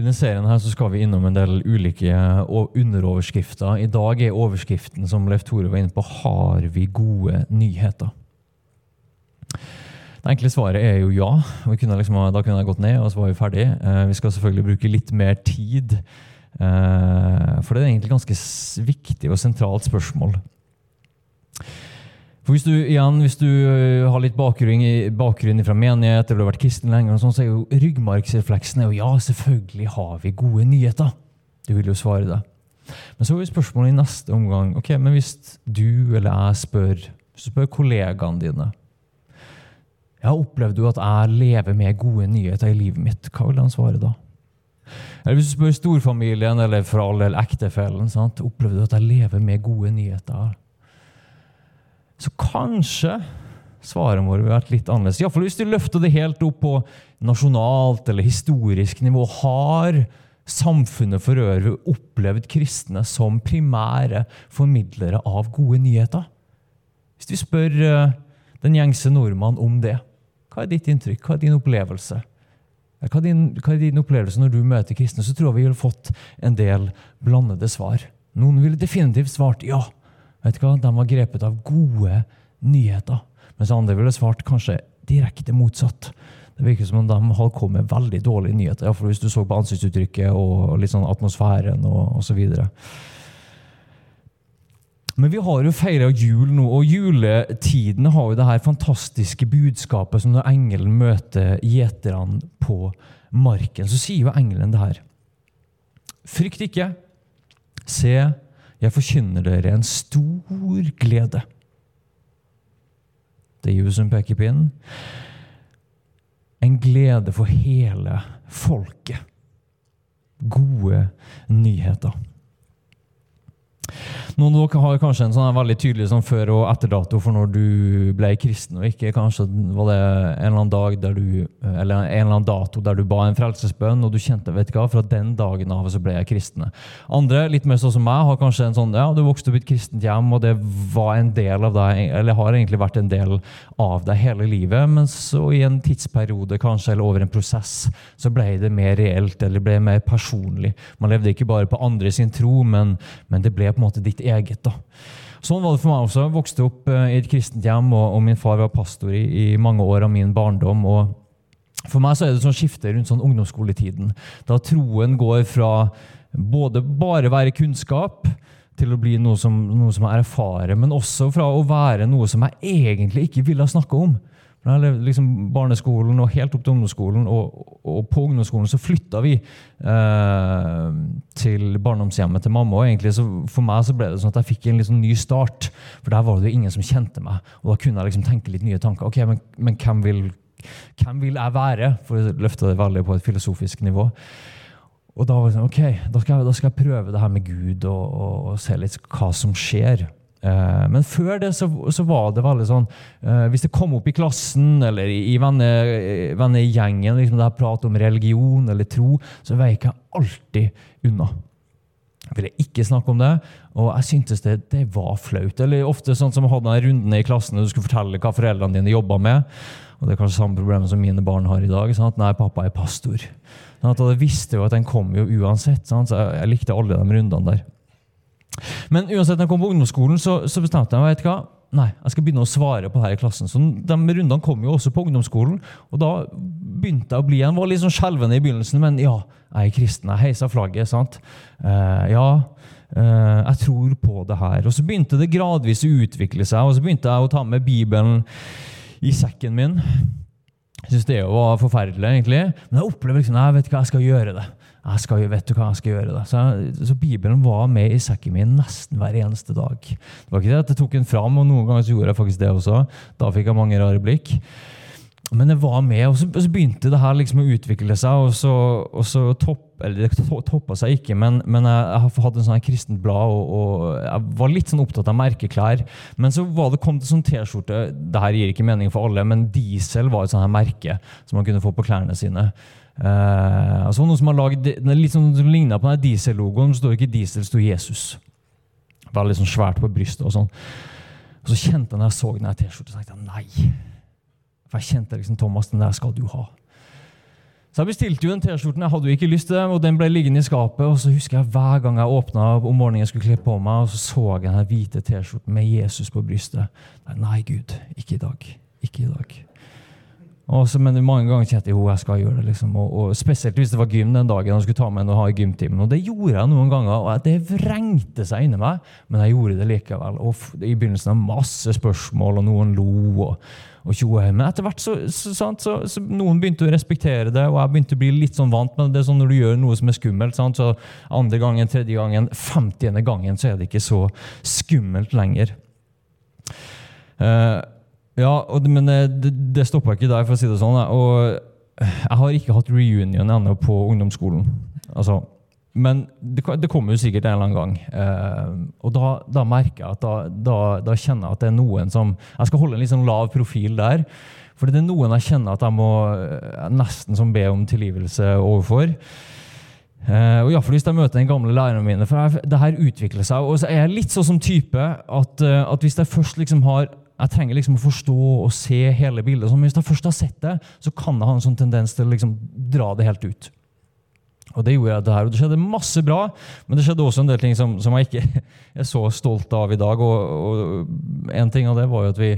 I denne serien her så skal vi innom en del ulike underoverskrifter. I dag er overskriften som Leif Tore var inne på, 'Har vi gode nyheter'? Det enkle svaret er jo ja. Kunne liksom, da kunne jeg gått ned, og så var vi ferdig. Eh, vi skal selvfølgelig bruke litt mer tid. Eh, for det er egentlig et ganske viktig og sentralt spørsmål. For hvis du, igjen, hvis du øh, har litt bakgrunn, bakgrunn fra menighet eller du har vært kristen lenge, sånn, så er jo ryggmargsrefleksen jo ja, selvfølgelig har vi gode nyheter. Du vil jo svare det. Men så er spørsmålet i neste omgang ok, men hvis du eller jeg spør, spør kollegaene dine ja, Opplever du at jeg lever med gode nyheter i livet mitt? Hva vil han svare da? Eller hvis du spør storfamilien eller for all del ektefellen, opplever du at jeg lever med gode nyheter? Så kanskje svarene våre ville vært litt annerledes. Iallfall hvis du løfter det helt opp på nasjonalt eller historisk nivå. Har samfunnet for øvrig opplevd kristne som primære formidlere av gode nyheter? Hvis vi spør eh, den gjengse nordmann om det, hva er ditt inntrykk? Hva er din opplevelse? Hva er din, hva er din opplevelse når du møter kristne? Så tror jeg vi ville fått en del blandede svar. Noen ville definitivt svart ja. Vet du hva? De var grepet av gode nyheter. Mens andre ville svart kanskje direkte motsatt. Det virker som om de hadde kommet med veldig dårlige nyheter. Iallfall hvis du så på ansiktsuttrykket og litt sånn atmosfæren og osv. Men vi har jo feira jul nå, og juletiden har jo det her fantastiske budskapet som når engelen møter gjeterne på marken, så sier jo engelen det her. Frykt ikke. Se, jeg forkynner dere en stor glede. Det Jesus som peker pinnen. En glede for hele folket. Gode nyheter. Noen av dere har kanskje en sånn veldig tydelig sånn før- og etterdato for når du ble kristen, og ikke kanskje var det en eller annen dag der du, eller en eller annen dato der du ba en frelsesbønn, og du kjente vet du hva, fra den dagen av så ble jeg kristne. Andre, litt mer sånn som meg, har kanskje en sånn ja, du vokste opp i et kristent hjem, og det var en del av deg, eller har egentlig vært en del av deg hele livet, men så i en tidsperiode kanskje, eller over en prosess, så ble det mer reelt, eller ble mer personlig. Man levde ikke bare på andre sin tro, men, men det ble på en måte ditt. Da. Sånn var det for meg også. Jeg vokste opp eh, i et kristent hjem, og, og min far var pastor i, i, mange år av min barndom. og For meg så er det sånn skifte rundt sånn ungdomsskoletiden, da troen går fra både bare være kunnskap til å bli noe som, noe som jeg erfarer, men også fra å være noe som jeg egentlig ikke ville snakke om. Levde liksom barneskolen og helt opp til ungdomsskolen, og, og på ungdomsskolen så flytta vi eh, til barndomshjemmet til mamma. og egentlig så For meg så ble det sånn at jeg fikk en liksom ny start, for der var det jo ingen som kjente meg. Og da kunne jeg liksom tenke litt nye tanker. ok, Men, men hvem, vil, hvem, vil, jeg være? For å løfte det veldig på et filosofisk nivå. Og da var det sånn, ok, da skal, jeg, da skal jeg prøve det her med Gud og, og, og se litt hva som skjer. Eh, men før det så, så, var det veldig sånn uh, Hvis det kom opp i klassen eller i, i vennegjengen liksom det her prat om religion eller tro, så veik jeg alltid unna. Jeg ville ikke snakke om det, og jeg syntes det, det var flaut. Eller ofte sånn som hadde den rundene i klassen og du skulle fortelle hva foreldrene dine jobba med. Og Det er kanskje samme problem som mine barn har i dag. At nei, pappa er pastor. Sånn at Jeg visste jo at den kom jo uansett, sånn, så jeg, jeg likte alle de rundene der. Men uansett, når jeg kom på ungdomsskolen, så, så bestemte jeg meg vet hva, nei, jeg skal begynne å svare på det her i klassen. Så De rundene kom jo også på ungdomsskolen. og Da begynte jeg å bli Jeg var litt sånn skjelvende i begynnelsen, men ja, jeg er kristen. Jeg heisa flagget. sant? Uh, ja, uh, jeg tror på det her. Og så begynte det gradvis å utvikle seg, og så begynte jeg å ta med Bibelen i sekken min. Jeg syns det var forferdelig, egentlig. Men jeg opplever liksom, jeg vet hva jeg skal gjøre det jeg skal, vet du hva jeg skal gjøre da? Så, så, Bibelen var med i sekken min nesten hver eneste dag. Det var ikke det at jeg tok den fram, og noen ganger så gjorde jeg faktisk det også. Da fikk jeg mange rare blikk. Men det var med, og så, og så begynte det her liksom å utvikle seg. og så, og så topp, eller det toppa seg ikke, men, men jeg, jeg, har hatt en sånn kristent blad, og, og, jeg var litt sånn opptatt av merkeklær. Men så var det kom til sånn T-skjorte Det her gir ikke mening for alle, men Diesel var et sånt her merke som man kunne få på klærne sine. Uh, altså noen som har lagd, litt sånn som ligna på den diesel-logoen. står ikke diesel, sto Jesus. Veldig sånn svært på brystet og sånn. Og så kjente når jeg så den T-skjorta, tenkte jeg nei. For jeg kjente liksom Thomas, den der skal du ha. Så jeg bestilte jo den T-skjorten. Jeg hadde jo ikke lyst til det, og den ble liggende i skapet. Og så husker jeg hver gang jeg åpna om morgenen jeg skulle kle på meg, og så så jeg den hvite T-skjorten med Jesus på brystet. Nei, Gud, ikke i dag. Ikke i dag. Så, men mange ganger kjente jeg jo jeg skal gjøre det. liksom. Og, og, Spesielt hvis det var gym den dagen og skulle ta med en og ha i gymtimen. Og det gjorde jeg noen ganger, og det vrengte seg inni meg, men jeg gjorde det likevel. Og I begynnelsen av masse spørsmål, og noen lo. og, og. Men etter hvert så, så, sant, så, så, noen begynte å respektere det, og jeg begynte å bli litt sånn vant med det. sånn Når du gjør noe som er skummelt, sant, så andre gangen, tredje gangen, femtiende gangen, så er det ikke så skummelt lenger. Uh, ja, og, men eh, det, det stoppa ikke der, for å si det sånn. Og jeg har ikke hatt reunion ennå på ungdomsskolen. Altså, men det, det, kommer jo sikkert en eller annen gang. Eh, og da, da, merker jeg at da, da, da, kjenner jeg at det er noen som Jeg skal holde en litt sånn lav profil der. For det er noen jeg kjenner at jeg må eh, nesten som be om tilgivelse overfor. Uh, og Iallfall hvis jeg møter den gamle læreren mine. For jeg, det her utvikler seg. Og så er jeg litt sånn som type at, uh, at hvis jeg først liksom har jeg trenger liksom å forstå og se hele bildet. Så hvis jeg først har sett det, så kan jeg ha en sånn tendens til å liksom dra det helt ut. Og det gjorde jeg det og det skjedde masse bra, men det skjedde også en del ting som, som jeg ikke er så stolt av i dag. Og, og En ting av det var jo at vi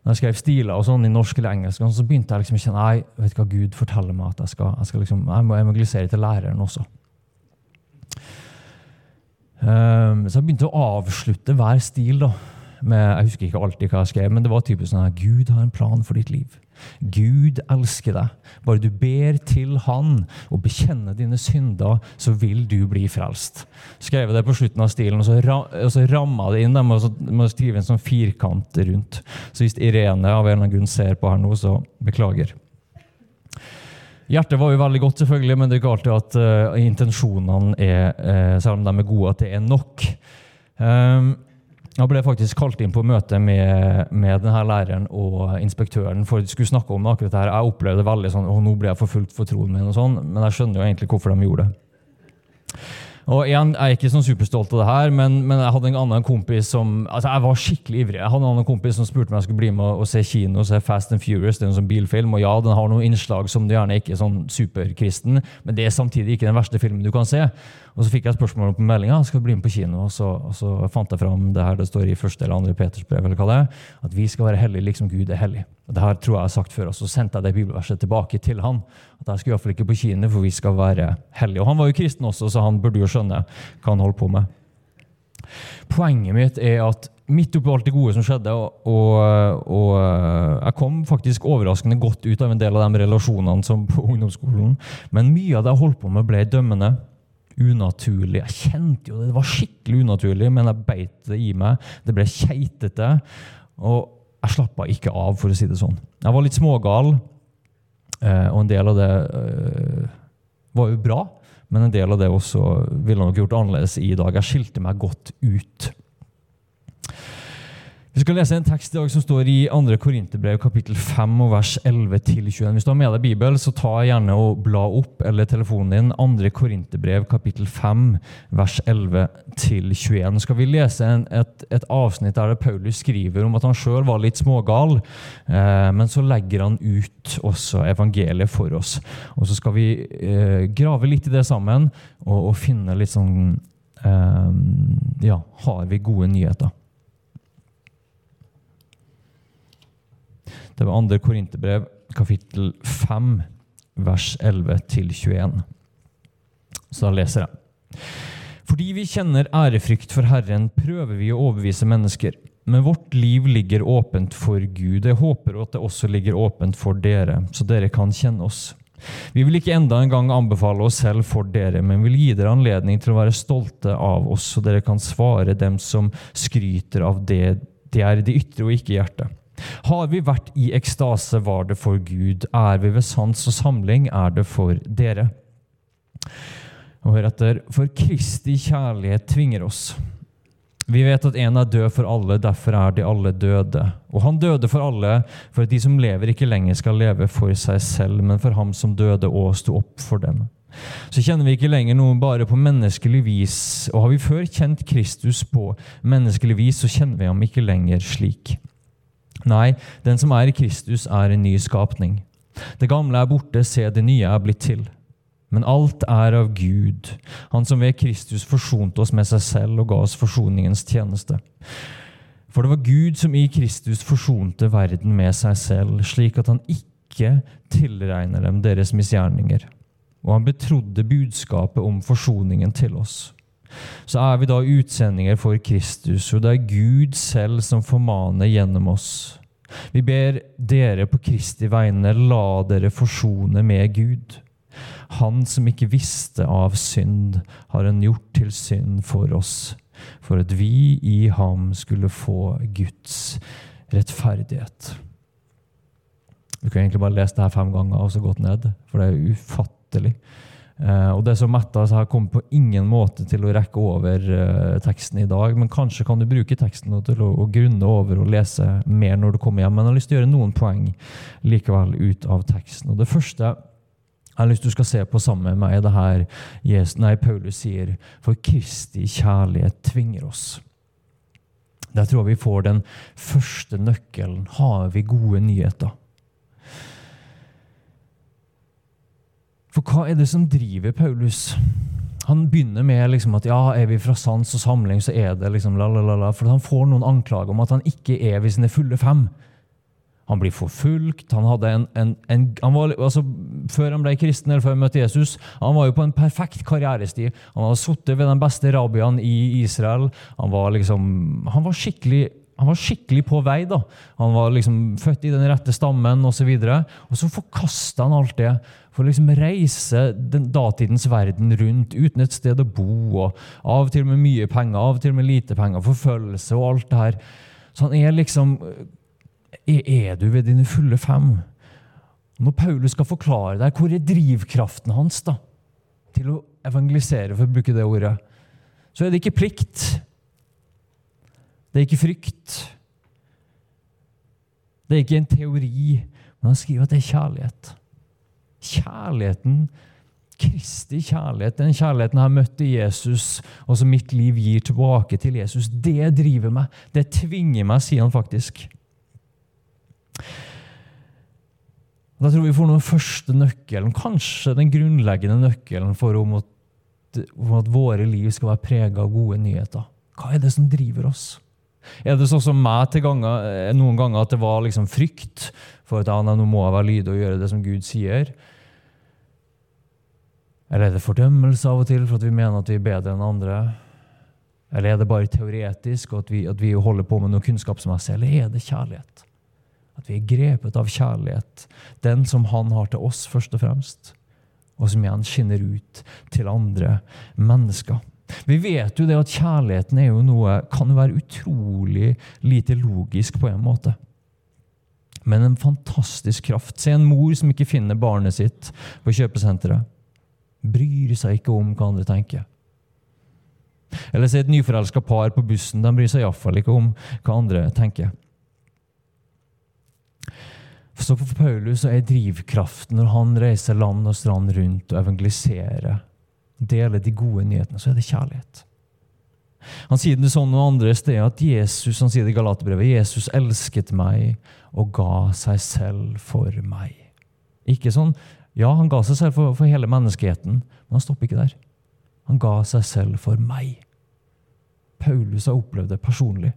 når jeg skrev stiler og sånn i norsk eller engelsk, så begynte jeg liksom å kjenne nei, vet du hva, Gud forteller meg at jeg skal, jeg skal liksom, jeg må evangelisere til læreren også. Um, så jeg begynte å avslutte hver stil. da, med, Jeg husker ikke alltid hva jeg skrev, men det var typisk sånn at Gud har en plan for ditt liv. Gud elsker deg. Bare du ber til Han og bekjenner dine synder, så vil du bli frelst. Skrev det på slutten av stilen, og så, ra, og ramma det inn Må jeg skrive en sånn firkant rundt. Så hvis Irene av en eller annen grunn ser på her nå, så beklager. Hjertet var jo veldig godt, selvfølgelig, men det er ikke alltid at uh, intensjonene er, uh, selv om de er gode, at det er nok. Um, jeg ble faktisk kalt inn på møte med, med denne læreren og inspektøren for de skulle snakke om akkurat det her. Jeg opplevde veldig sånn, og nå ble jeg forfulgt for troen min, og sånn, men jeg skjønner jo egentlig hvorfor de gjorde det. Og igjen, Jeg er ikke sånn superstolt av det her, men, men, jeg hadde en annen kompis som altså jeg var skikkelig ivrig. Jeg hadde en annen kompis som spurte om jeg skulle bli med og se kino, se Fast and Furious. Det er en sånn bilfilm, og ja, den har noen innslag som du gjerne ikke er sånn superkristen, men det er samtidig ikke den verste filmen du kan se. Og Så fikk jeg spørsmål på meldinga skal du bli med på kino. Og så, og så fant jeg fram det her det står i første eller andre Peters brev, eller hva det er, at vi skal være hellige liksom Gud er hellig. Og det her tror jeg jeg har sagt før, og Så sendte jeg det bibelverset tilbake til han. At jeg skulle iallfall ikke på kino, for vi skal være hellige. Og Han var jo kristen også, så han burde jo skjønne hva han holder på med. Poenget mitt er at midt oppi alt det gode som skjedde, og, og, og, jeg kom faktisk overraskende godt ut av en del av de relasjonene som på ungdomsskolen. Men mye av det jeg holdt på med, ble dømmende unaturlig. Jeg kjente jo det, det var skikkelig unaturlig, men jeg beit det i meg. Det ble keitete. Og jeg slappa ikke av, for å si det sånn. Jeg var litt smågal, eh, og en del av det eh, var jo bra. Men en del av det også ville nok gjort annerledes i dag. Jeg skilte meg godt ut. Vi skal lese en tekst i dag som står i 2. Korinterbrev kapittel 5 og vers 11-21. Hvis du har med deg Bibel, så ta gjerne og bla opp eller telefonen din 2. Korinterbrev kapittel 5 vers 11-21. skal vi lese en, et, et, avsnitt der Paulus skriver om at han sjøl var litt smågal, eh, men så legger han ut også evangeliet for oss. Og så skal vi eh, grave litt i det sammen og, og finne litt sånn eh, Ja, har vi gode nyheter? Det var 2. Korinterbrev, kapittel 5, vers 11-21. Så da leser jeg. Fordi vi kjenner ærefrykt for Herren, prøver vi å overbevise mennesker. Men vårt liv ligger åpent for Gud. Jeg håper at det også ligger åpent for dere, så dere kan kjenne oss. Vi vil ikke enda en gang anbefale oss selv for dere, men vil gi dere anledning til å være stolte av oss, så dere kan svare dem som skryter av det de er i det ytre og ikke i hjertet. Har vi vært i ekstase, var det for Gud. Er vi ved sans og samling, er det for dere. Og hør etter. For Kristi kjærlighet tvinger oss. Vi vet at en er død for alle, derfor er de alle døde. Og han døde for alle, for at de som lever, ikke lenger skal leve for seg selv, men for ham som døde og sto opp for dem. Så kjenner vi ikke lenger noe bare på menneskelig vis. Og har vi før kjent Kristus på menneskelig vis, så kjenner vi ham ikke lenger slik. Nei, den som er i Kristus, er en ny skapning. Det gamle er borte, se, det nye er blitt til. Men alt er av Gud, Han som ved Kristus forsonte oss med seg selv og ga oss forsoningens tjeneste. For det var Gud som i Kristus forsonte verden med seg selv, slik at han ikke tilregner dem deres misgjerninger. Og han betrodde budskapet om forsoningen til oss. Så er vi da utsendinger for Kristus, og det er Gud selv som formaner gjennom oss. Vi ber dere på Kristi vegne, la dere forsone med Gud. Han som ikke visste av synd, har han gjort til synd for oss, for at vi i ham skulle få Guds rettferdighet. Du kan egentlig bare lese det her fem ganger og så gått ned, for det er ufattelig. Uh, og det som Metta har kommet på ingen måte til å rekke over uh, teksten i dag, men kanskje kan du bruke teksten til å, å, grunne over og lese mer når du kommer hjem. Men jeg har lyst til å gjøre noen poeng likevel ut av teksten. Og Det første jeg har lyst til skal se på sammen med meg det her Jesus, nei, Paulus sier For Kristi kjærlighet tvinger oss. Der tror jeg vi får den første nøkkelen. Har vi gode nyheter? For hva er det som driver Paulus? Han begynner med liksom at ja, er vi fra sans og samling, så er det liksom la, la, la, la. For han får noen anklager om at han ikke er ved sine fulle fem. Han blir forfulgt. Han hadde en, en, en han var, altså, Før han ble kristen, eller før han møtte Jesus, han var jo på en perfekt karrierestid. Han hadde sittet ved den beste rabiaen i Israel. Han var, liksom, han var skikkelig han var skikkelig på vei. da. Han var liksom født i den rette stammen osv. Og, så og så forkasta han alt det for å liksom reise den datidens verden rundt uten et sted å bo. og Av og til med mye penger, av og til med lite penger, forfølgelse og alt det her. Så han er liksom er du ved dine fulle fem? Når Paulus skal forklare deg, hvor er drivkraften hans da, til å evangelisere, for å bruke det ordet, så er det ikke plikt. Det er ikke frykt. Det er ikke en teori, men han skriver at det er kjærlighet. Kjærligheten, Kristi kjærlighet, den kjærligheten jeg har møtt i Jesus, og som mitt liv gir tilbake til Jesus, det driver meg. Det tvinger meg, sier han faktisk. Da tror vi får den første nøkkelen, kanskje den grunnleggende nøkkelen for om at, om at våre liv skal være prega av gode nyheter. Hva er det som driver oss? Er det sånn som meg ganger, eh, noen ganger at det var liksom frykt for at ja, nå må jeg være lydig og gjøre det som Gud sier? Eller er det fordømmelse av og til for at vi mener at vi er bedre enn andre? Eller er det bare teoretisk, og at vi, at vi holder på med noe kunnskapsmessig? Eller er det kjærlighet? At vi er grepet av kjærlighet. Den som han har til oss, først og fremst. Og som igjen skinner ut til andre mennesker. Vi vet jo det at kjærligheten er jo noe, kan være utrolig lite logisk på en måte. Men en fantastisk kraft. Se en mor som ikke finner barnet sitt på kjøpesenteret. Bryr seg ikke om hva andre tenker. Eller se et nyforelska par på bussen. De bryr seg iallfall ikke om hva andre tenker. Så for Paulus er drivkraften når han reiser land og strand rundt og evangeliserer, deler de gode nyhetene, så er det kjærlighet. Han sier det sånn noen andre steder at Jesus han sier det i Galaterbrevet, Jesus elsket meg og ga seg selv for meg. Ikke sånn, Ja, han ga seg selv for, for hele menneskeheten, men han stopper ikke der. Han ga seg selv for meg. Paulus har opplevd det personlig.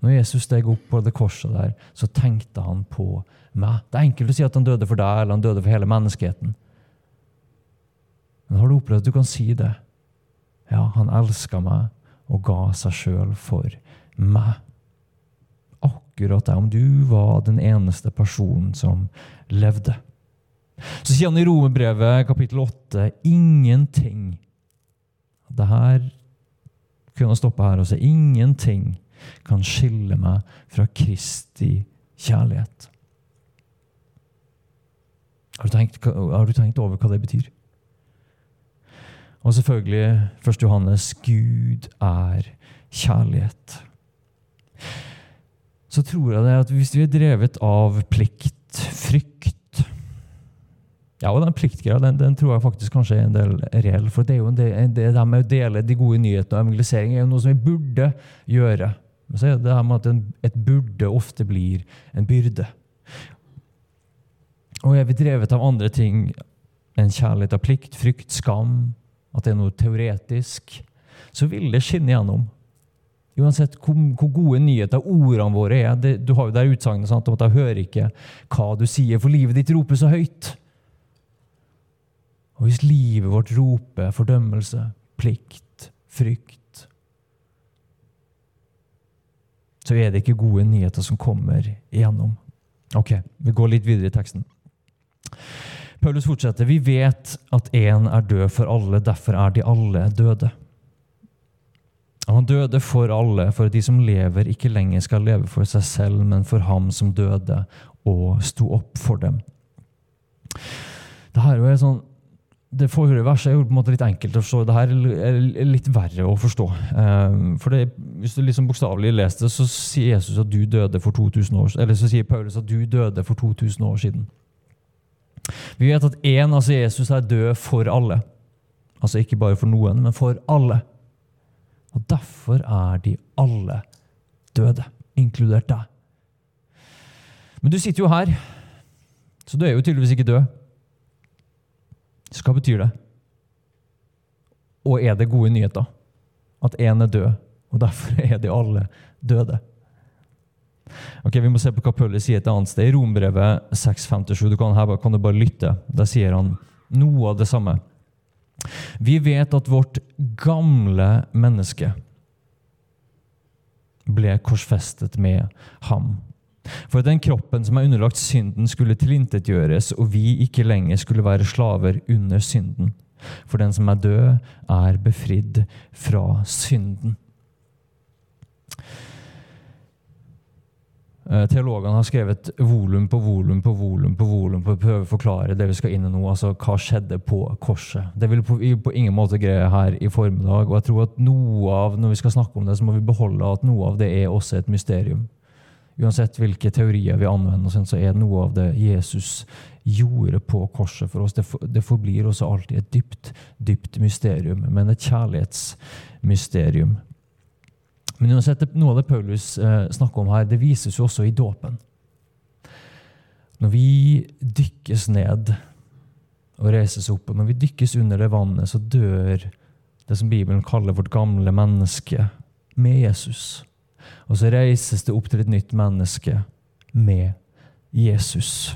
Når Jesus steg opp på det korset der, så tenkte han på meg. Det er enkelt å si at han døde for deg, eller han døde for hele menneskeheten. Men har du opplevd at du kan si det? Ja, han elska meg og ga seg sjøl for meg. Akkurat det, om du var den eneste personen som levde. Så sier han i Romerbrevet kapittel 8 ingenting. Det her kunne stoppe her og si ingenting kan skille meg fra Kristi kjærlighet. Har du, tenkt, har du tenkt over hva det betyr? Og selvfølgelig 1. Johannes Gud er kjærlighet. Så tror jeg det at hvis vi er drevet av plikt, frykt ja, og den pliktgreia den, den, tror jeg faktisk kanskje er en del reell. For det er jo en del, det, der med å dele de gode nyhetene og evangelisering er jo noe som vi burde gjøre. Men så er det det her med at en, et burde ofte blir en byrde. Og er vi drevet av andre ting enn kjærlighet av plikt, frykt, skam, at det er noe teoretisk, så vil det skinne gjennom. Uansett hvor, hvor gode nyheter ordene våre er. Det, du har jo der utsagnet om at jeg hører ikke hva du sier, for livet ditt roper så høyt. Og hvis livet vårt roper fordømmelse, plikt, frykt, så er det ikke gode nyheter som kommer igjennom. Ok, vi går litt videre i teksten. Paulus fortsetter. Vi vet at én er død for alle, derfor er de alle døde. Han døde for alle, for at de som lever, ikke lenger skal leve for seg selv, men for ham som døde og sto opp for dem. Dette er sånn det forrige verset er jo på en måte litt enkelt å forstå. Det her er litt verre å forstå. Ehm, for det, Hvis du liksom bokstavelig leser det, så sier Jesus at du døde for 2000 år Eller så sier Paulus at du døde for 2000 år siden. Vi vet at én, altså Jesus, er død for alle. Altså ikke bare for noen, men for alle. Og derfor er de alle døde, inkludert deg. Men du sitter jo her, så du er jo tydeligvis ikke død. Så Hva betyr det? Og er det gode nyheter? At én er død, og derfor er de alle døde. Ok, Vi må se på hva Paulus sier et annet sted. I Rombrevet 657. Du kan, her kan du bare lytte. Der sier han noe av det samme. Vi vet at vårt gamle menneske ble korsfestet med ham for at den kroppen som er underlagt synden, skulle tilintetgjøres, og vi ikke lenger skulle være slaver under synden. For den som er død, er befridd fra synden. Eh, teologene har skrevet volum på volum på volum på volum på å prøve å forklare det vi skal inn i nå. altså Hva skjedde på korset? Det vil vi på, ingen måte greie her i formiddag. og jeg tror at noe av, Når vi skal snakke om det, så må vi beholde at noe av det er også et mysterium. Uansett hvilke teorier vi anvender, så er noe av det Jesus gjorde på korset for oss. Det forblir også alltid et dypt, dypt mysterium, men et kjærlighetsmysterium. Men uansett, noe av det Paulus eh, snakker om her, det vises jo også i dåpen. Når vi dykkes ned og reises opp, og når vi dykkes under det vannet, så dør det som Bibelen kaller vårt gamle menneske, med Jesus. Og så reises det opp til et nytt menneske med Jesus.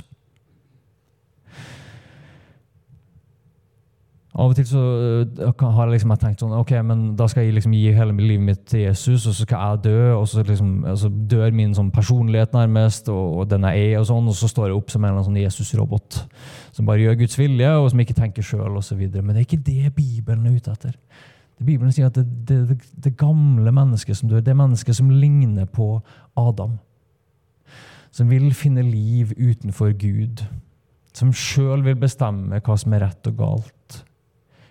Av og til så øh, har jeg liksom tenkt sånn Ok, men da skal jeg liksom gi hele livet mitt til Jesus, og så skal jeg dø, og så liksom, altså dør min sånn personlighet nærmest, og, og, den jeg er, og sånn, og så står jeg opp som en sånn Jesus-robot som bare gjør Guds vilje, og som ikke tenker sjøl, osv. Men det er ikke det Bibelen er ute etter. Bibelen sier at det, det, det, gamle mennesket som dør, det mennesket som ligner på Adam. Som vil finne liv utenfor Gud. Som sjøl vil bestemme hva som er rett og galt.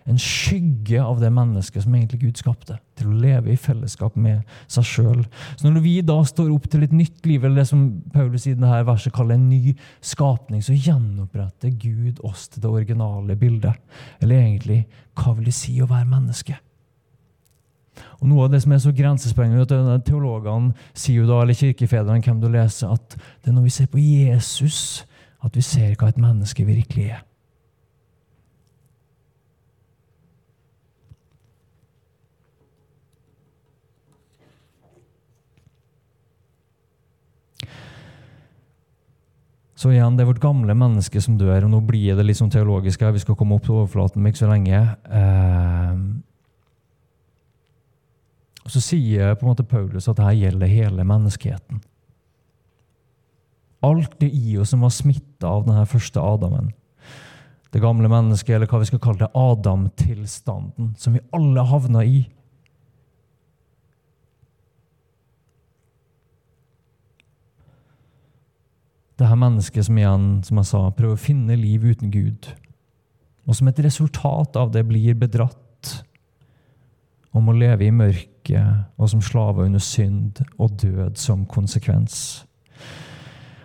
En skygge av det mennesket som egentlig Gud skapte. Til å leve i fellesskap med seg sjøl. Så når vi da står opp til et nytt liv, eller det som Paulus i dette verset kaller en ny skapning, så gjenoppretter Gud oss til det originale bildet. Eller egentlig, hva vil det si å være menneske? Og Noe av det som er så grensesprengende, at teologene sier jo da, eller kirkefedrene, hvem du leser, at det er når vi ser på Jesus, at vi ser hva et menneske virkelig er. Så igjen, det er vårt gamle menneske som dør. og Nå blir det litt sånn teologisk her, vi skal komme opp til overflaten om ikke så lenge. Eh, og Så sier på en måte Paulus at dette gjelder hele menneskeheten. Alt det i oss som var smitta av denne første Adamen. Det gamle mennesket, eller hva vi skal kalle det, Adam-tilstanden, som vi alle havna i. Det her mennesket som igjen, som jeg sa, prøver å finne liv uten Gud, og som et resultat av det blir bedratt om å leve i mørket og som slaver under synd og død som konsekvens.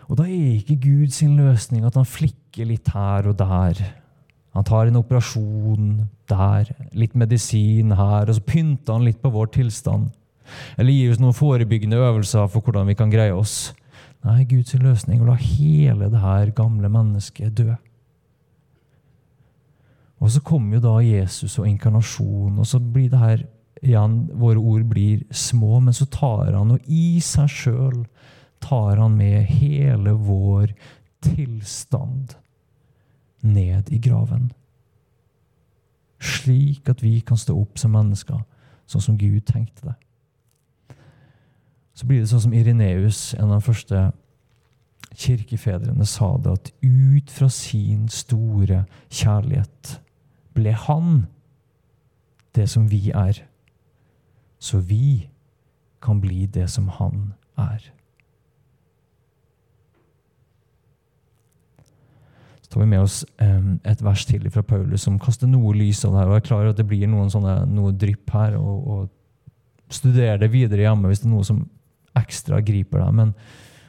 Og da er ikke Gud sin løsning at han flikker litt her og der. Han tar en operasjon der, litt medisin her, og så pynter han litt på vår tilstand. Eller gir oss noen forebyggende øvelser for hvordan vi kan greie oss. Nei, Guds løsning er å la hele det her gamle mennesket dø. Og så kommer jo da Jesus og inkarnasjon, og så blir det her igjen, Våre ord blir små, men så tar han, og i seg sjøl tar han med hele vår tilstand ned i graven. Slik at vi kan stå opp som mennesker, sånn som Gud tenkte det. Så blir det sånn som Ireneus, en av de første kirkefedrene, sa det, at ut fra sin store kjærlighet ble han det som vi er, så vi kan bli det som han er. Så tar vi med oss et vers til fra Paulus som kaster noe lys av det her. og Jeg er klar at det blir noen sånne, noe drypp her. og, og Studer det videre hjemme hvis det er noe som ekstra griper deg. Men,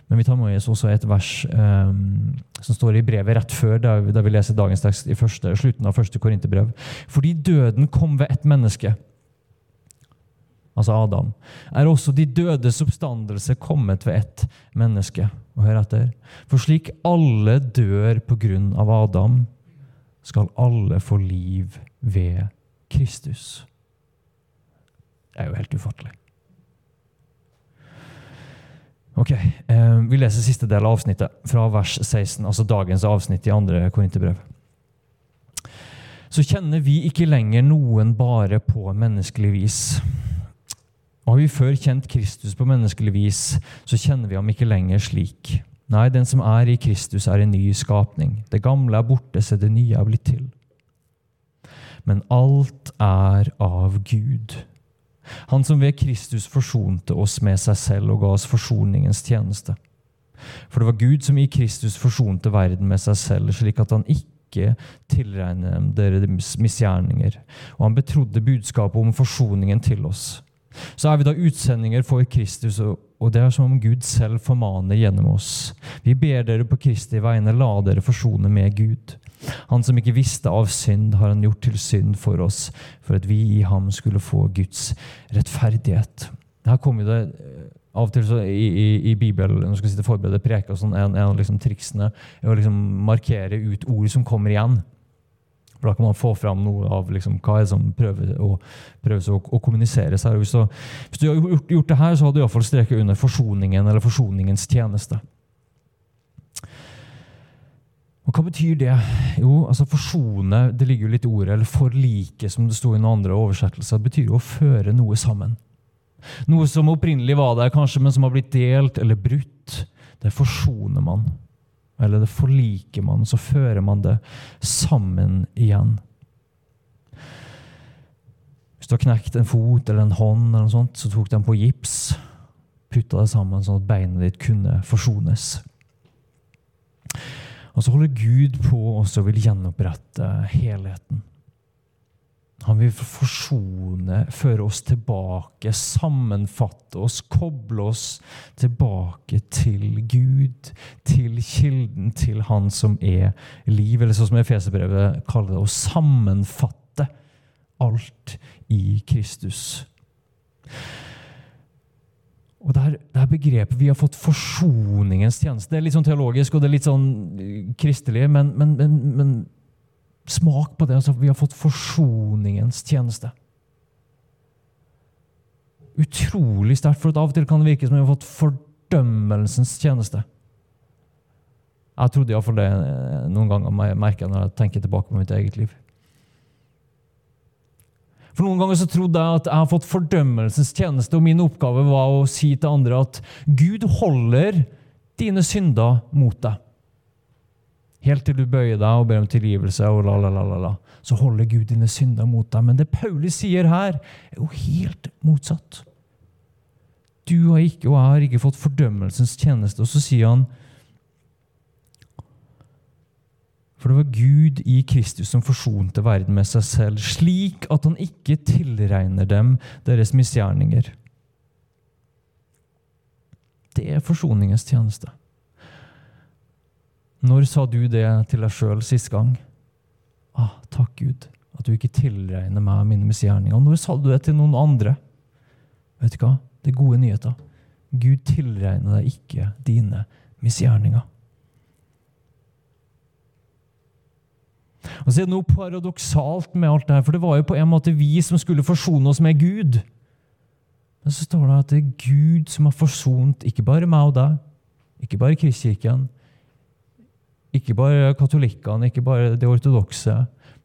men vi tar med oss også et vers um, som står i brevet rett før, da vi, vi leser dagens tekst i første, slutten av første korinterbrev. Fordi døden kom ved ett menneske altså Adam, er også de dødes oppstandelse kommet ved ett menneske. Og hør etter. For slik alle dør på grunn av Adam, skal alle få liv ved Kristus. Det er jo helt ufattelig. Ok, eh, Vi leser siste del av avsnittet, fra vers 16, altså dagens avsnitt i andre Korinterbrev. Så kjenner vi ikke lenger noen bare på menneskelig vis. Og har vi før kjent Kristus på menneskelig vis, så kjenner vi ham ikke lenger slik. Nei, den som er i Kristus, er en ny skapning. Det gamle er borte, så det nye er blitt til. Men alt er av Gud. Han som ved Kristus forsonte oss med seg selv og ga oss forsoningens tjeneste. For det var Gud som i Kristus forsonte verden med seg selv, slik at han ikke tilregner dem deres misgjerninger. Og han betrodde budskapet om forsoningen til oss så er vi da utsendinger for Kristus, og det er som om Gud selv formaner gjennom oss. Vi ber dere på Kristi vegne, la dere forsone med Gud. Han som ikke visste av synd, har han gjort til synd for oss, for at vi i ham skulle få Guds rettferdighet. Her kommer det eh, av og til så i, i, i Bibelen når skal sitte forberede preker, sånn, en, en av liksom triksene er å liksom markere ut ord som kommer igjen. For Da kan man få fram noe av liksom, hva er som prøver å, prøves å, å kommuniseres her. Hvis hvis du, har gjort, gjort det her, så hadde du iallfall streket under forsoningen eller forsoningens tjeneste. Og Hva betyr det? Jo, altså Forsone det ligger jo litt i ordet, eller forlike, som det sto i noen andre oversettelser, det betyr jo å føre noe sammen. Noe som opprinnelig var der, kanskje, men som har blitt delt eller brutt. Det forsoner man eller det forliker man, så fører man det sammen igjen. Hvis du har knekt en fot eller en hånd, eller noe sånt, så tok de på gips, putta det sammen sånn at beinet ditt kunne forsones. Og så holder Gud på og vil gjenopprette helheten. Han vil forsone, føre oss tilbake, sammenfatte oss, koble oss tilbake til Gud, til kilden, til Han som er liv. Eller sånn som Efeserbrevet kaller det, å sammenfatte alt i Kristus. Og det her, begrepet Vi har fått forsoningens tjeneste. Det er litt sånn teologisk og det er litt sånn kristelig, men, men, men, men Smak på det. altså Vi har fått forsoningens tjeneste. Utrolig sterkt, for av og til kan det virke som vi har fått fordømmelsens tjeneste. Jeg trodde iallfall det eh, noen ganger merker jeg når jeg tenker tilbake på mitt eget liv. For Noen ganger så trodde jeg at jeg har fått fordømmelsens tjeneste, og min oppgave var å si til andre at Gud holder dine synder mot deg. Helt til du bøyer deg og ber om tilgivelse, og la, la, la, la, så holder Gud dine synder mot deg. Men det Paulus sier her, er jo helt motsatt. Du har ikke og jeg har ikke fått fordømmelsens tjeneste. Og så sier han For det var Gud i Kristus som forsonte verden med seg selv, slik at han ikke tilregner dem deres misgjerninger. Det er forsoningens tjeneste. Når sa du det til deg sjøl sist gang? Ah, takk, Gud, at du ikke tilregner meg mine misgjerninger. Når sa du det til noen andre? Vet du hva? Det er gode nyheter. Gud tilregner deg ikke dine misgjerninger. Og så er det noe paradoksalt med alt det her, for det var jo på en måte vi som skulle forsone oss med Gud. Men så står det at det er Gud som har forsont ikke bare meg og deg, ikke bare Kristkirken, ikke bare katolikkene, ikke bare det ortodokse,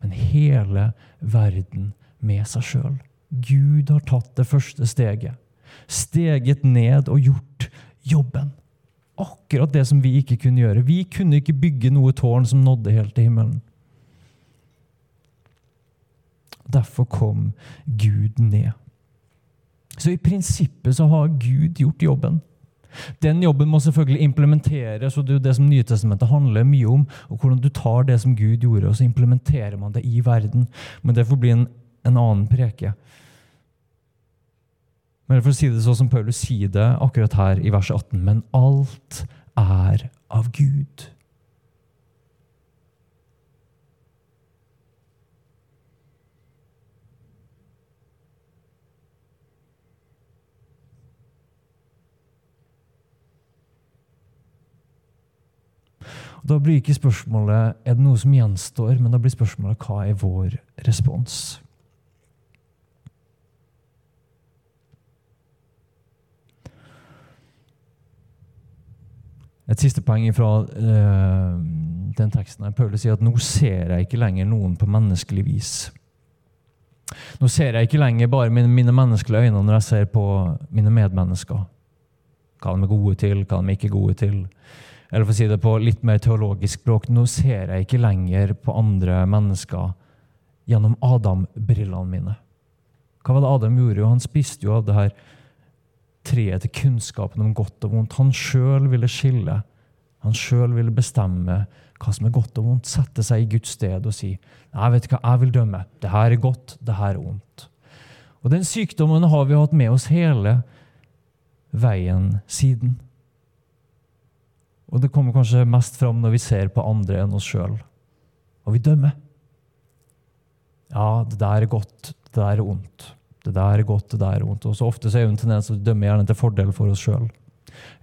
men hele verden med seg sjøl. Gud har tatt det første steget. Steget ned og gjort jobben. Akkurat det som vi ikke kunne gjøre. Vi kunne ikke bygge noe tårn som nådde helt til himmelen. Derfor kom Gud ned. Så i prinsippet så har Gud gjort jobben. Den jobben må selvfølgelig implementeres, og det er det som Nytestamentet handler mye om. og Hvordan du tar det som Gud gjorde, og så implementerer man det i verden. Men det får bli en, en annen preke. Men for å si det sånn som Paulus sier det akkurat her i verset 18.: Men alt er av Gud. Da blir ikke spørsmålet er det noe som gjenstår, men da blir spørsmålet hva er vår respons? Et siste poeng fra uh, den teksten her. Paulus sier at nå ser jeg ikke lenger noen på menneskelig vis. Nå ser jeg ikke lenger bare mine, mine menneskelige øyne når jeg ser på mine medmennesker. Hva de er gode til, hva de ikke er gode til. Eller for å si det på litt mer teologisk språk, nå ser jeg ikke lenger på andre mennesker gjennom Adam-brillene mine. Hva var det Adam gjorde? Jo, han spiste jo av det her treet til kunnskapen om godt og vondt. Han sjøl ville skille. Han sjøl ville bestemme hva som er godt og vondt. Sette seg i Guds sted og si jeg vet hva, jeg vil dømme. Det her er godt, det her er vondt. Og Den sykdommen har vi hatt med oss hele veien siden. Og det kommer kanskje mest fram når vi ser på andre enn oss sjøl. Og vi dømmer. Ja, det der er godt, det der er ondt. Det der er godt, det der er ondt. Og så ofte så er det en tendens til å dømme gjerne til fordel for oss sjøl.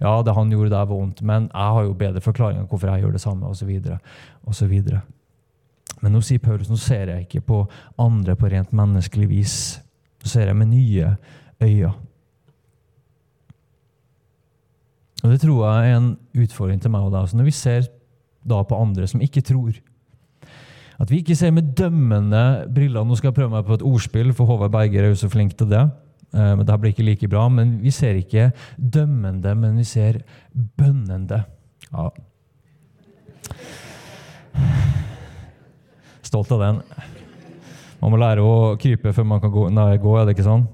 Ja, det han gjorde der, var vondt, men jeg har jo bedre forklaringer hvorfor jeg gjør det samme, osv. Men nå sier Paulus nå ser jeg ikke på andre på rent menneskelig vis. Nå ser jeg med nye øyne. Og Det tror jeg er en utfordring til meg og deg. når vi ser da på andre som ikke tror At vi ikke ser med dømmende briller Nå skal jeg prøve meg på et ordspill, for Håvard Berger er jo så flink til det. Eh, men det blir ikke like bra. Men vi ser ikke dømmende, men vi ser bønnende. Ja. Stolt av den. Man må lære å krype før man kan gå. Nei, gå er det ikke sånn?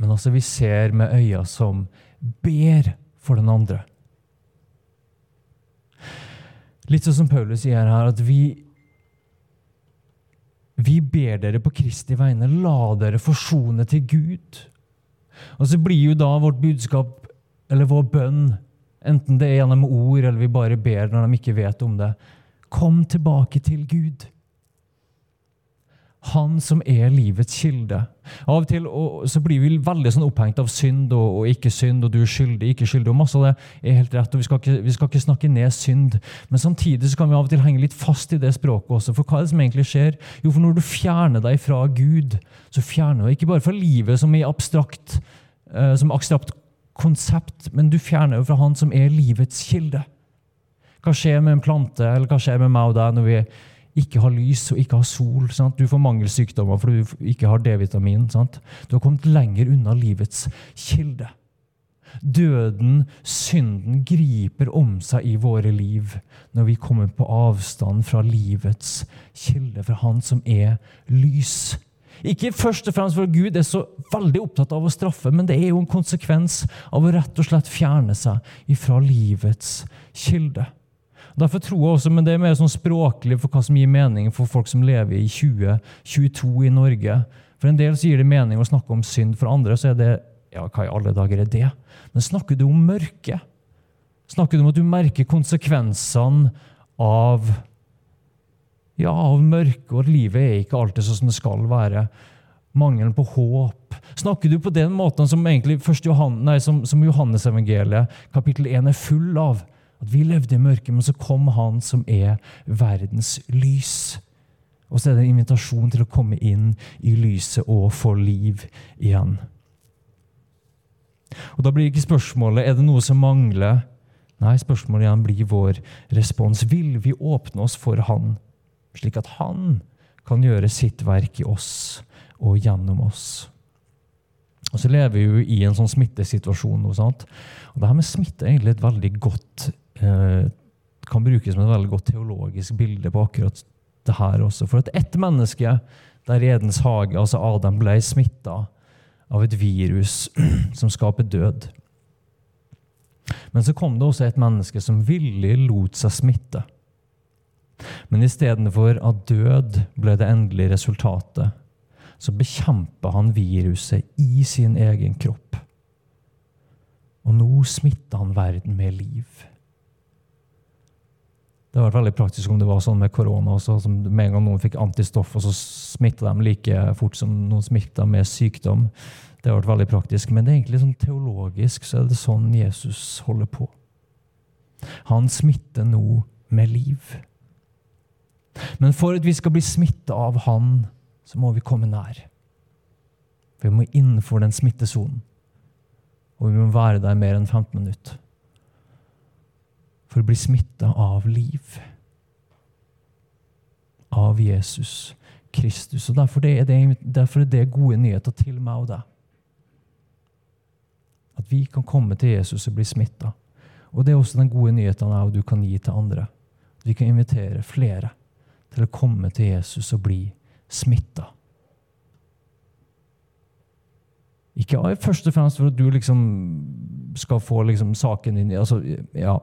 Men altså, vi ser med øyne som ber for den andre. Litt sånn som Paulus sier her, at vi vi ber dere på Kristi vegne, la dere forsone til Gud. Og så blir jo da vårt budskap, eller vår bønn, enten det er gjennom ord eller vi bare ber når de ikke vet om det, kom tilbake til Gud. Han som er livets kilde. Av og til så blir vi veldig sånn opphengt av synd og, og, ikke synd, og du er skyldig, ikke skyldig. og Masse av det er helt rett, og vi skal, ikke, vi skal ikke snakke ned synd. Men samtidig så kan vi av og til henge litt fast i det språket også. For hva er det som egentlig skjer? Jo, for når du fjerner deg fra Gud, så fjerner du deg ikke bare fra livet som i abstrakt, uh, som abstrakt konsept, men du fjerner jo fra Han som er livets kilde. Hva skjer med en plante, eller hva skjer med meg og deg når vi ikke har lys og ikke har sol. Sant? Du får mangelsykdommer fordi du ikke har D-vitamin. Du har kommet lenger unna livets kilde. Døden, synden, griper om seg i våre liv når vi kommer på avstand fra livets kilde, fra Han som er lys. Ikke først og fremst for Gud er så veldig opptatt av å straffe, men det er jo en konsekvens av å rett og slett fjerne seg ifra livets kilde. Derfor tror jeg også, men Det er mer sånn språklig for hva som gir mening for folk som lever i 2022 i Norge. For En del så gir det mening å snakke om synd, for andre så er det ja, hva i alle dager er det? Men snakker du om mørke? Snakker du om at du merker konsekvensene av ja, av mørke, og at livet er ikke alltid sånn som det skal være? Mangelen på håp. Snakker du på den måten som egentlig som, som Johannesevangeliet kapittel 1 er full av? At vi levde i mørket, men så kom Han som er verdens lys. Og så er det en invitasjon til å komme inn i lyset og få liv igjen. Og Da blir ikke spørsmålet er det noe som mangler. Nei, spørsmålet igjen blir vår respons. Vil vi åpne oss for Han, slik at Han kan gjøre sitt verk i oss og gjennom oss? Og så lever vi jo i en sånn smittesituasjon. Sant? Og det her med smitte er egentlig et veldig godt kan brukes som et veldig godt teologisk bilde på akkurat det her også. For at ett menneske der i Edens hage, altså Adam, ble smitta av et virus som skaper død. Men så kom det også et menneske som villig lot seg smitte. Men istedenfor at død ble det endelige resultatet, så bekjempa han viruset i sin egen kropp. Og nå smitta han verden med liv. Det hadde vært veldig praktisk om det var sånn med korona også. Som med en gang noen fikk antistoff, og så smitta de like fort som noen smitta med sykdom. Det har vært veldig praktisk. Men det er egentlig sånn teologisk så er det sånn Jesus holder på. Han smitter nå med liv. Men for at vi skal bli smitta av han, så må vi komme nær. Vi må innenfor den smittesonen. Og vi må være der mer enn 15 minutter for å bli smitta av liv. Av Jesus Kristus. Og Derfor er det, derfor er det gode nyheter til meg og deg. At vi kan komme til Jesus og bli smitta. Og det er også den gode nyheten jeg og du kan gi til andre. At vi kan invitere flere til å komme til Jesus og bli smitta. Ikke først og fremst for at du liksom skal få liksom saken din altså, ja,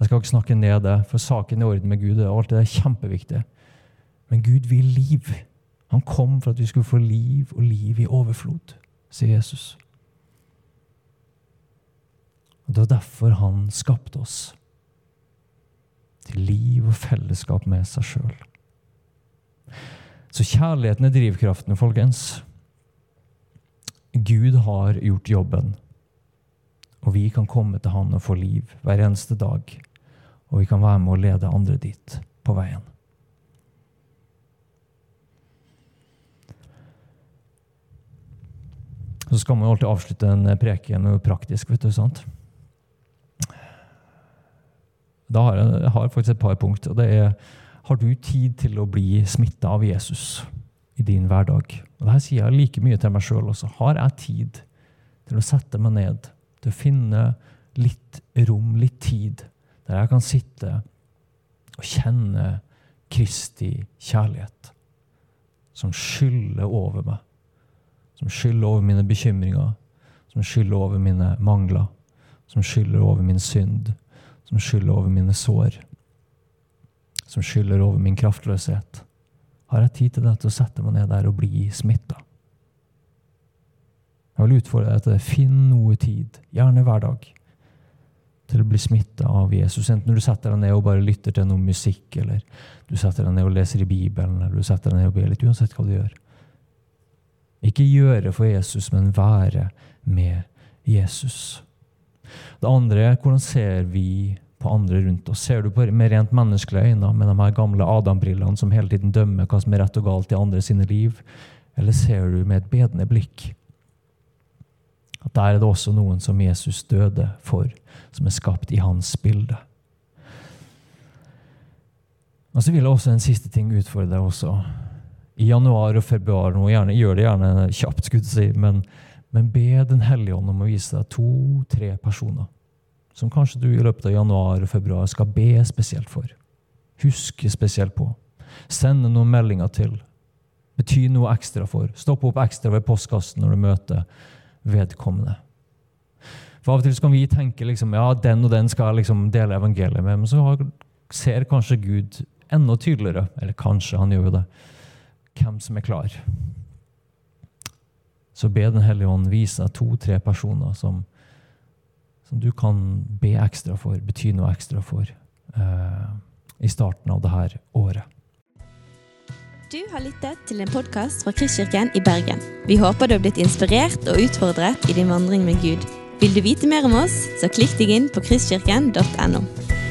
Jeg skal ikke snakke ned det, for saken i orden med Gud alt det er kjempeviktig. Men Gud vil liv. Han kom for at vi skulle få liv og liv i overflod, sier Jesus. Og Det var derfor han skapte oss. Til liv og fellesskap med seg sjøl. Så kjærligheten er drivkraften, folkens. Gud har gjort jobben. Og vi kan komme til Han og få liv hver eneste dag. Og vi kan være med å lede andre dit på veien. Så skal man jo alltid avslutte en preken med praktisk. vet du, sant? Da har jeg, jeg har faktisk et par punkt. og det er Har du tid til å bli smitta av Jesus i din hverdag? Og det her sier jeg like mye til meg sjøl også. Har jeg tid til å sette meg ned til å finne litt rom, litt tid, der jeg kan sitte og kjenne Kristi kjærlighet, som skyller over meg, som skyller over mine bekymringer, som skyller over mine mangler, som skyller over min synd, som skyller over mine sår, som skyller over min kraftløshet. Har jeg tid til det til å sette meg ned der og bli smitta? Jeg vil utfordre deg til det. Finn noe tid, gjerne hver dag, til å bli smitta av Jesus. Enten når du setter deg ned og bare lytter til noe musikk, eller du setter deg ned og leser i Bibelen, eller du setter deg ned og ber litt, uansett hva du gjør. Ikke gjøre for Jesus, men være med Jesus. Det andre er hvordan ser vi på andre rundt oss? Ser du på med rent menneskelige øyne, med de her gamle Adam-brillene som hele tiden dømmer hva som er rett og galt i andre sine liv? Eller ser du med et bedende blikk at der er det også noen som Jesus døde for, som er skapt i hans bilde. Og så vil jeg også en siste ting utfordre deg også. I januar og februar nå, gjerne, gjør det gjerne kjapt, skulle jeg si, men, men be Den hellige ånd om å vise deg to-tre personer som kanskje du i løpet av januar og februar skal be spesielt for. Huske spesielt på. Sende noen meldinger til. Bety noe ekstra for. Stoppe opp ekstra ved postkassen når du møter vedkommende. For Av og til kan vi tenke liksom, ja, den og den skal liksom dele evangeliet med, men så ser kanskje Gud enda tydeligere. Eller kanskje, han gjør det. Hvem som er klar. Så be Den hellige ånd vise deg to-tre personer som, som du kan be ekstra for, bety noe ekstra for, eh, i starten av dette året. Du har lyttet til en podkast fra Kristkirken i Bergen. Vi håper du har blitt inspirert og utfordret i din vandring med Gud. Vil du vite mer om oss, så klikk deg inn på kristkirken.no.